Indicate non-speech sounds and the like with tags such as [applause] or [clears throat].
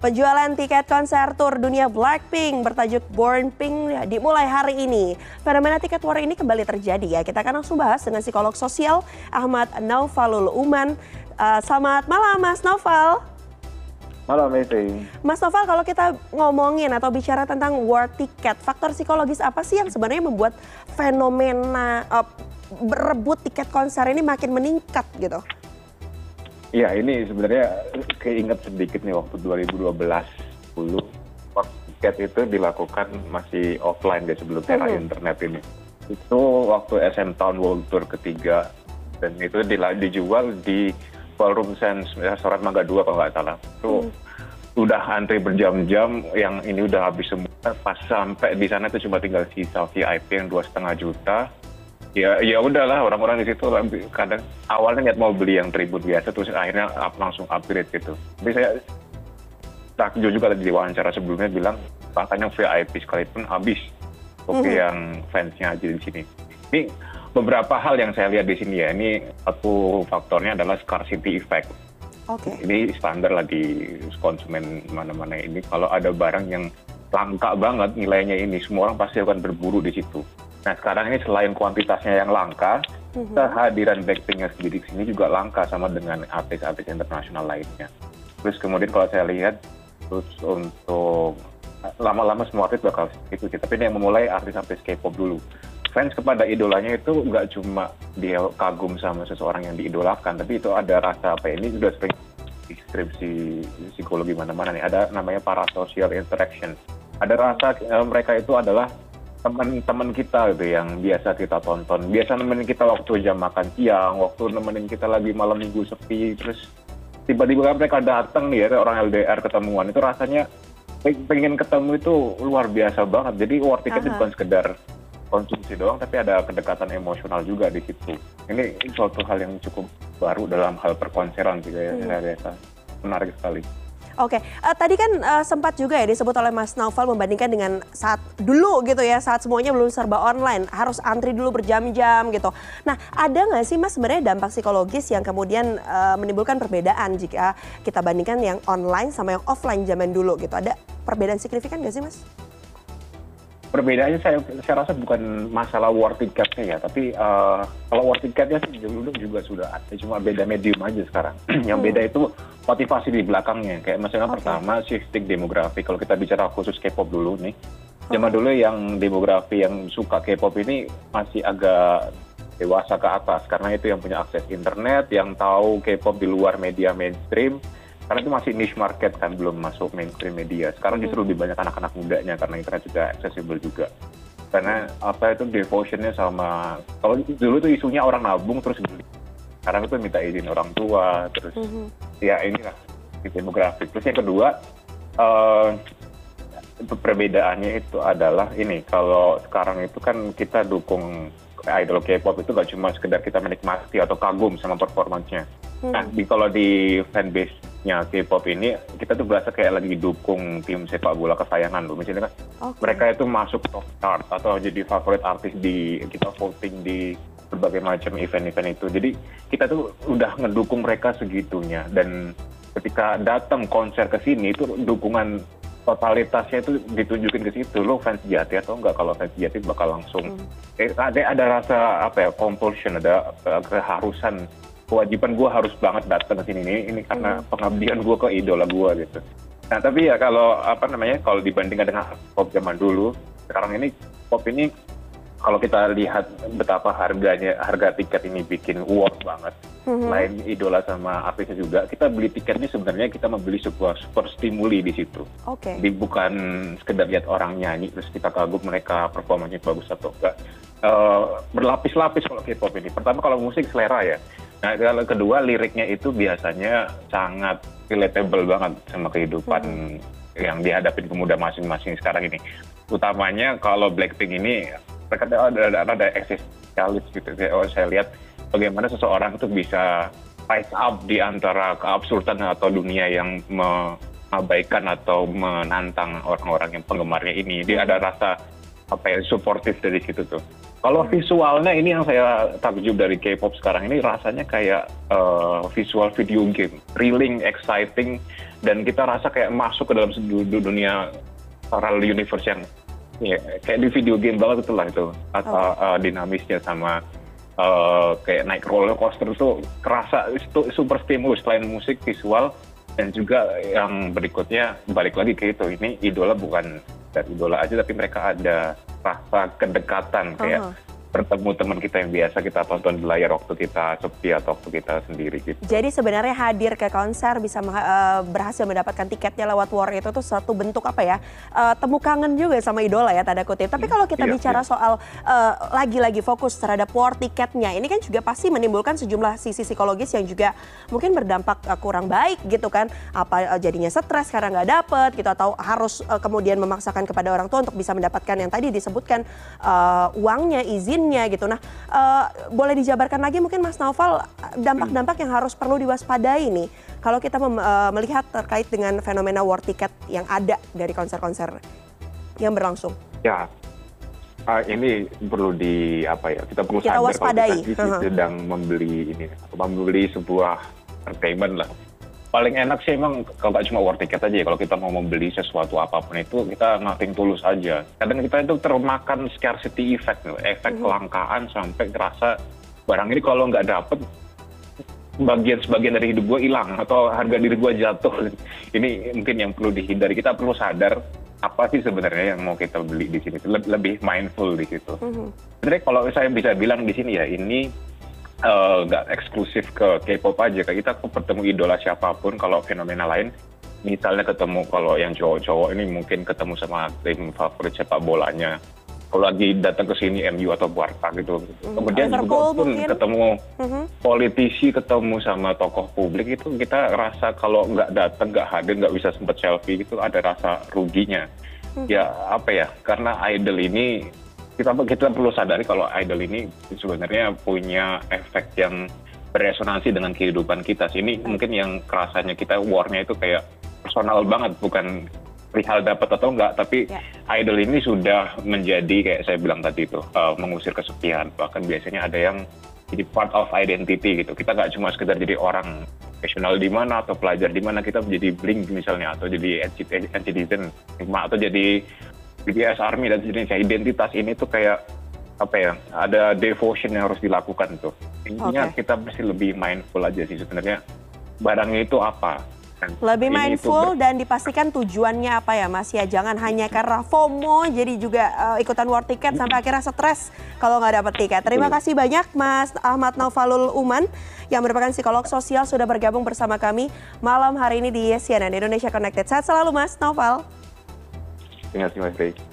Penjualan tiket konser tur dunia Blackpink bertajuk Born Pink dimulai hari ini. Fenomena tiket war ini kembali terjadi ya. Kita akan langsung bahas dengan psikolog sosial Ahmad Naufalul Uman. Uh, selamat malam Mas Naufal. Malam Mesti. Mas Naufal kalau kita ngomongin atau bicara tentang war tiket, faktor psikologis apa sih yang sebenarnya membuat fenomena uh, berebut tiket konser ini makin meningkat gitu? Iya, ini sebenarnya keinget sedikit nih waktu 2012 dulu tiket itu dilakukan masih offline deh sebelum era mm -hmm. internet ini. Itu waktu SM Town World Tour ketiga dan itu dijual di Ballroom Sense restoran Mangga 2 kalau nggak salah. Itu mm. udah antri berjam-jam, yang ini udah habis semua. Pas sampai di sana itu cuma tinggal sisa VIP yang dua setengah juta ya ya udahlah orang-orang di situ kadang awalnya niat mau beli yang tribut biasa terus akhirnya up, langsung upgrade gitu. Tapi saya takjub juga tadi di wawancara sebelumnya bilang bahkan yang VIP sekalipun habis. Oke mm -hmm. yang fansnya aja di sini. Ini beberapa hal yang saya lihat di sini ya. Ini satu faktornya adalah scarcity effect. Okay. ini standar lah di konsumen mana-mana ini. Kalau ada barang yang langka banget nilainya ini semua orang pasti akan berburu di situ nah sekarang ini selain kuantitasnya yang langka mhm. kehadiran Blackpinknya sendiri di sini juga langka sama dengan artis-artis internasional lainnya. Terus kemudian kalau saya lihat terus untuk lama-lama semua artis bakal itu sih. Tapi ini yang memulai artis-artis K-pop dulu. Fans kepada idolanya itu nggak cuma dia kagum sama seseorang yang diidolakan, tapi itu ada rasa apa ya, ini sudah sering deskripsi psikologi mana-mana nih. Ada namanya parasocial interaction. Ada rasa uh, mereka itu adalah teman-teman kita gitu yang biasa kita tonton. Biasa nemenin kita waktu jam makan siang waktu nemenin kita lagi malam minggu sepi terus tiba-tiba mereka datang nih ya orang LDR ketemuan. Itu rasanya pengen ketemu itu luar biasa banget. Jadi war ticket itu bukan sekedar konsumsi doang tapi ada kedekatan emosional juga di situ. Ini suatu hal yang cukup baru dalam hal perkonseran juga ya hmm. saya rasa. Menarik sekali Oke, uh, tadi kan uh, sempat juga ya disebut oleh Mas Naufal membandingkan dengan saat dulu gitu ya, saat semuanya belum serba online, harus antri dulu berjam-jam gitu. Nah, ada nggak sih Mas sebenarnya dampak psikologis yang kemudian uh, menimbulkan perbedaan jika kita bandingkan yang online sama yang offline zaman dulu gitu? Ada perbedaan signifikan nggak sih Mas? perbedaannya saya saya rasa bukan masalah war ticketnya ya tapi uh, kalau war ticketnya sih dulu juga sudah ada cuma beda medium aja sekarang [clears throat] yang hmm. beda itu motivasi di belakangnya. Kayak misalnya okay. pertama shifting demografi. Kalau kita bicara khusus K-pop dulu nih zaman dulu yang demografi yang suka K-pop ini masih agak dewasa ke atas. Karena itu yang punya akses internet yang tahu K-pop di luar media mainstream. Karena itu masih niche market kan belum masuk mainstream media. Sekarang hmm. justru lebih banyak anak-anak mudanya karena internet juga accessible juga. Karena apa itu devotionnya sama kalau dulu tuh isunya orang nabung terus beli. Sekarang itu minta izin orang tua terus mm-hmm. Ya inilah demografi terus yang kedua uh, perbedaannya itu adalah ini kalau sekarang itu kan kita dukung idol K-pop itu gak cuma sekedar kita menikmati atau kagum sama performancenya. Hmm. Nah, di, kalau di fanbase nya K-pop ini kita tuh berasa kayak lagi dukung tim sepak bola kesayangan loh misalnya kan okay. mereka itu masuk top chart atau jadi favorit artis di kita voting di berbagai macam event-event itu. Jadi kita tuh udah ngedukung mereka segitunya. Dan ketika datang konser ke sini itu dukungan totalitasnya itu ditunjukin ke situ. Lo fans sejati atau enggak? Kalau fans sejati bakal langsung hmm. eh, ada ada rasa apa ya compulsion ada keharusan. Kewajiban gue harus banget datang ke sini. Ini ini karena hmm. pengabdian gue ke idola gue gitu. Nah tapi ya kalau apa namanya kalau dibandingkan dengan pop zaman dulu sekarang ini pop ini kalau kita lihat betapa harganya harga tiket ini bikin worth banget mm-hmm. lain idola sama artisnya juga kita beli tiketnya sebenarnya kita membeli sebuah super stimuli di situ okay. di bukan sekedar lihat orang nyanyi terus kita kagum mereka performanya bagus atau enggak uh, berlapis-lapis kalau K-pop ini pertama kalau musik selera ya nah kalau kedua liriknya itu biasanya sangat relatable banget sama kehidupan hmm. yang dihadapi pemuda masing-masing sekarang ini utamanya kalau Blackpink ini mereka ada ada, ada eksistensialis gitu. Oh, saya lihat bagaimana seseorang itu bisa rise up di antara keabsurdan atau dunia yang mengabaikan atau menantang orang-orang yang penggemarnya ini. Dia ada rasa apa ya suportif dari situ tuh. Kalau visualnya ini yang saya takjub dari K-pop sekarang ini rasanya kayak uh, visual video game, thrilling, exciting, dan kita rasa kayak masuk ke dalam dunia parallel universe yang ya, kayak di video game banget itu lah itu. Atau oh. uh, dinamisnya sama uh, kayak naik roller coaster itu kerasa itu super stimulus selain musik visual dan juga yang berikutnya balik lagi ke itu. Ini idola bukan dari idola aja tapi mereka ada rasa kedekatan kayak uh -huh bertemu teman kita yang biasa kita tonton di layar waktu kita sepi atau waktu kita sendiri gitu. Jadi sebenarnya hadir ke konser bisa uh, berhasil mendapatkan tiketnya lewat war itu tuh satu bentuk apa ya uh, temu kangen juga sama idola ya tanda kutip. Tapi kalau kita iya, bicara iya. soal uh, lagi-lagi fokus terhadap war tiketnya, ini kan juga pasti menimbulkan sejumlah sisi psikologis yang juga mungkin berdampak uh, kurang baik gitu kan. Apa uh, jadinya stres karena nggak dapet gitu atau harus uh, kemudian memaksakan kepada orang tua untuk bisa mendapatkan yang tadi disebutkan uh, uangnya izin izinnya gitu. Nah, uh, boleh dijabarkan lagi mungkin Mas Naufal dampak-dampak yang harus perlu diwaspadai nih kalau kita uh, melihat terkait dengan fenomena war ticket yang ada dari konser-konser yang berlangsung. Ya, uh, ini perlu di apa ya? Kita perlu kita sadar waspadai. kalau kita sedang membeli ini, membeli sebuah entertainment lah paling enak sih emang kalau nggak cuma war ticket aja ya. Kalau kita mau membeli sesuatu apa pun itu kita nothing tulus aja. Kadang kita itu termakan scarcity effect efek mm kelangkaan sampai ngerasa barang ini kalau nggak dapet bagian sebagian dari hidup gue hilang atau harga diri gue jatuh. [laughs] Ini mungkin yang perlu dihindari. Kita perlu sadar apa sih sebenarnya yang mau kita beli di sini. Lebih mindful di situ. Mm-hmm. Sebenarnya kalau saya bisa bilang di sini ya ini nggak uh, eksklusif ke K-pop aja kayak kita ketemu idola siapa pun kalau fenomena lain misalnya ketemu kalau yang cowok-cowok ini mungkin ketemu sama tim favorit sepak bolanya kalau lagi datang ke sini MU atau Barca gitu mm, kemudian juga pun mungkin. ketemu mm-hmm. politisi ketemu sama tokoh publik itu kita rasa kalau nggak datang nggak hadir nggak bisa sempat selfie itu ada rasa ruginya mm-hmm. ya apa ya karena idol ini kita kita perlu sadari kalau idol ini sebenarnya punya efek yang beresonansi dengan kehidupan kita. Ini mungkin yang kerasanya kita warnya itu kayak personal banget, bukan perihal dapat atau enggak, tapi yeah. idol ini sudah menjadi kayak saya bilang tadi itu uh, mengusir kesepian. Bahkan biasanya ada yang jadi part of identity gitu. Kita nggak cuma sekedar jadi orang profesional di mana atau pelajar di mana kita menjadi blink misalnya atau jadi citizen atau jadi BTS Army dan sejenisnya identitas ini tuh kayak apa ya ada devotion yang harus dilakukan tuh. Intinya okay. kita mesti lebih mindful aja sih sebenarnya barangnya itu apa. Lebih mindful dan dipastikan tujuannya apa ya Mas? Ya jangan hanya karena FOMO jadi juga uh, ikutan war ticket sampai akhirnya stres kalau nggak dapat tiket. Terima kasih banyak Mas Ahmad Naufalul Uman yang merupakan psikolog sosial sudah bergabung bersama kami malam hari ini di CNN Indonesia Connected. Sehat selalu Mas Naufal tem assim um efeito.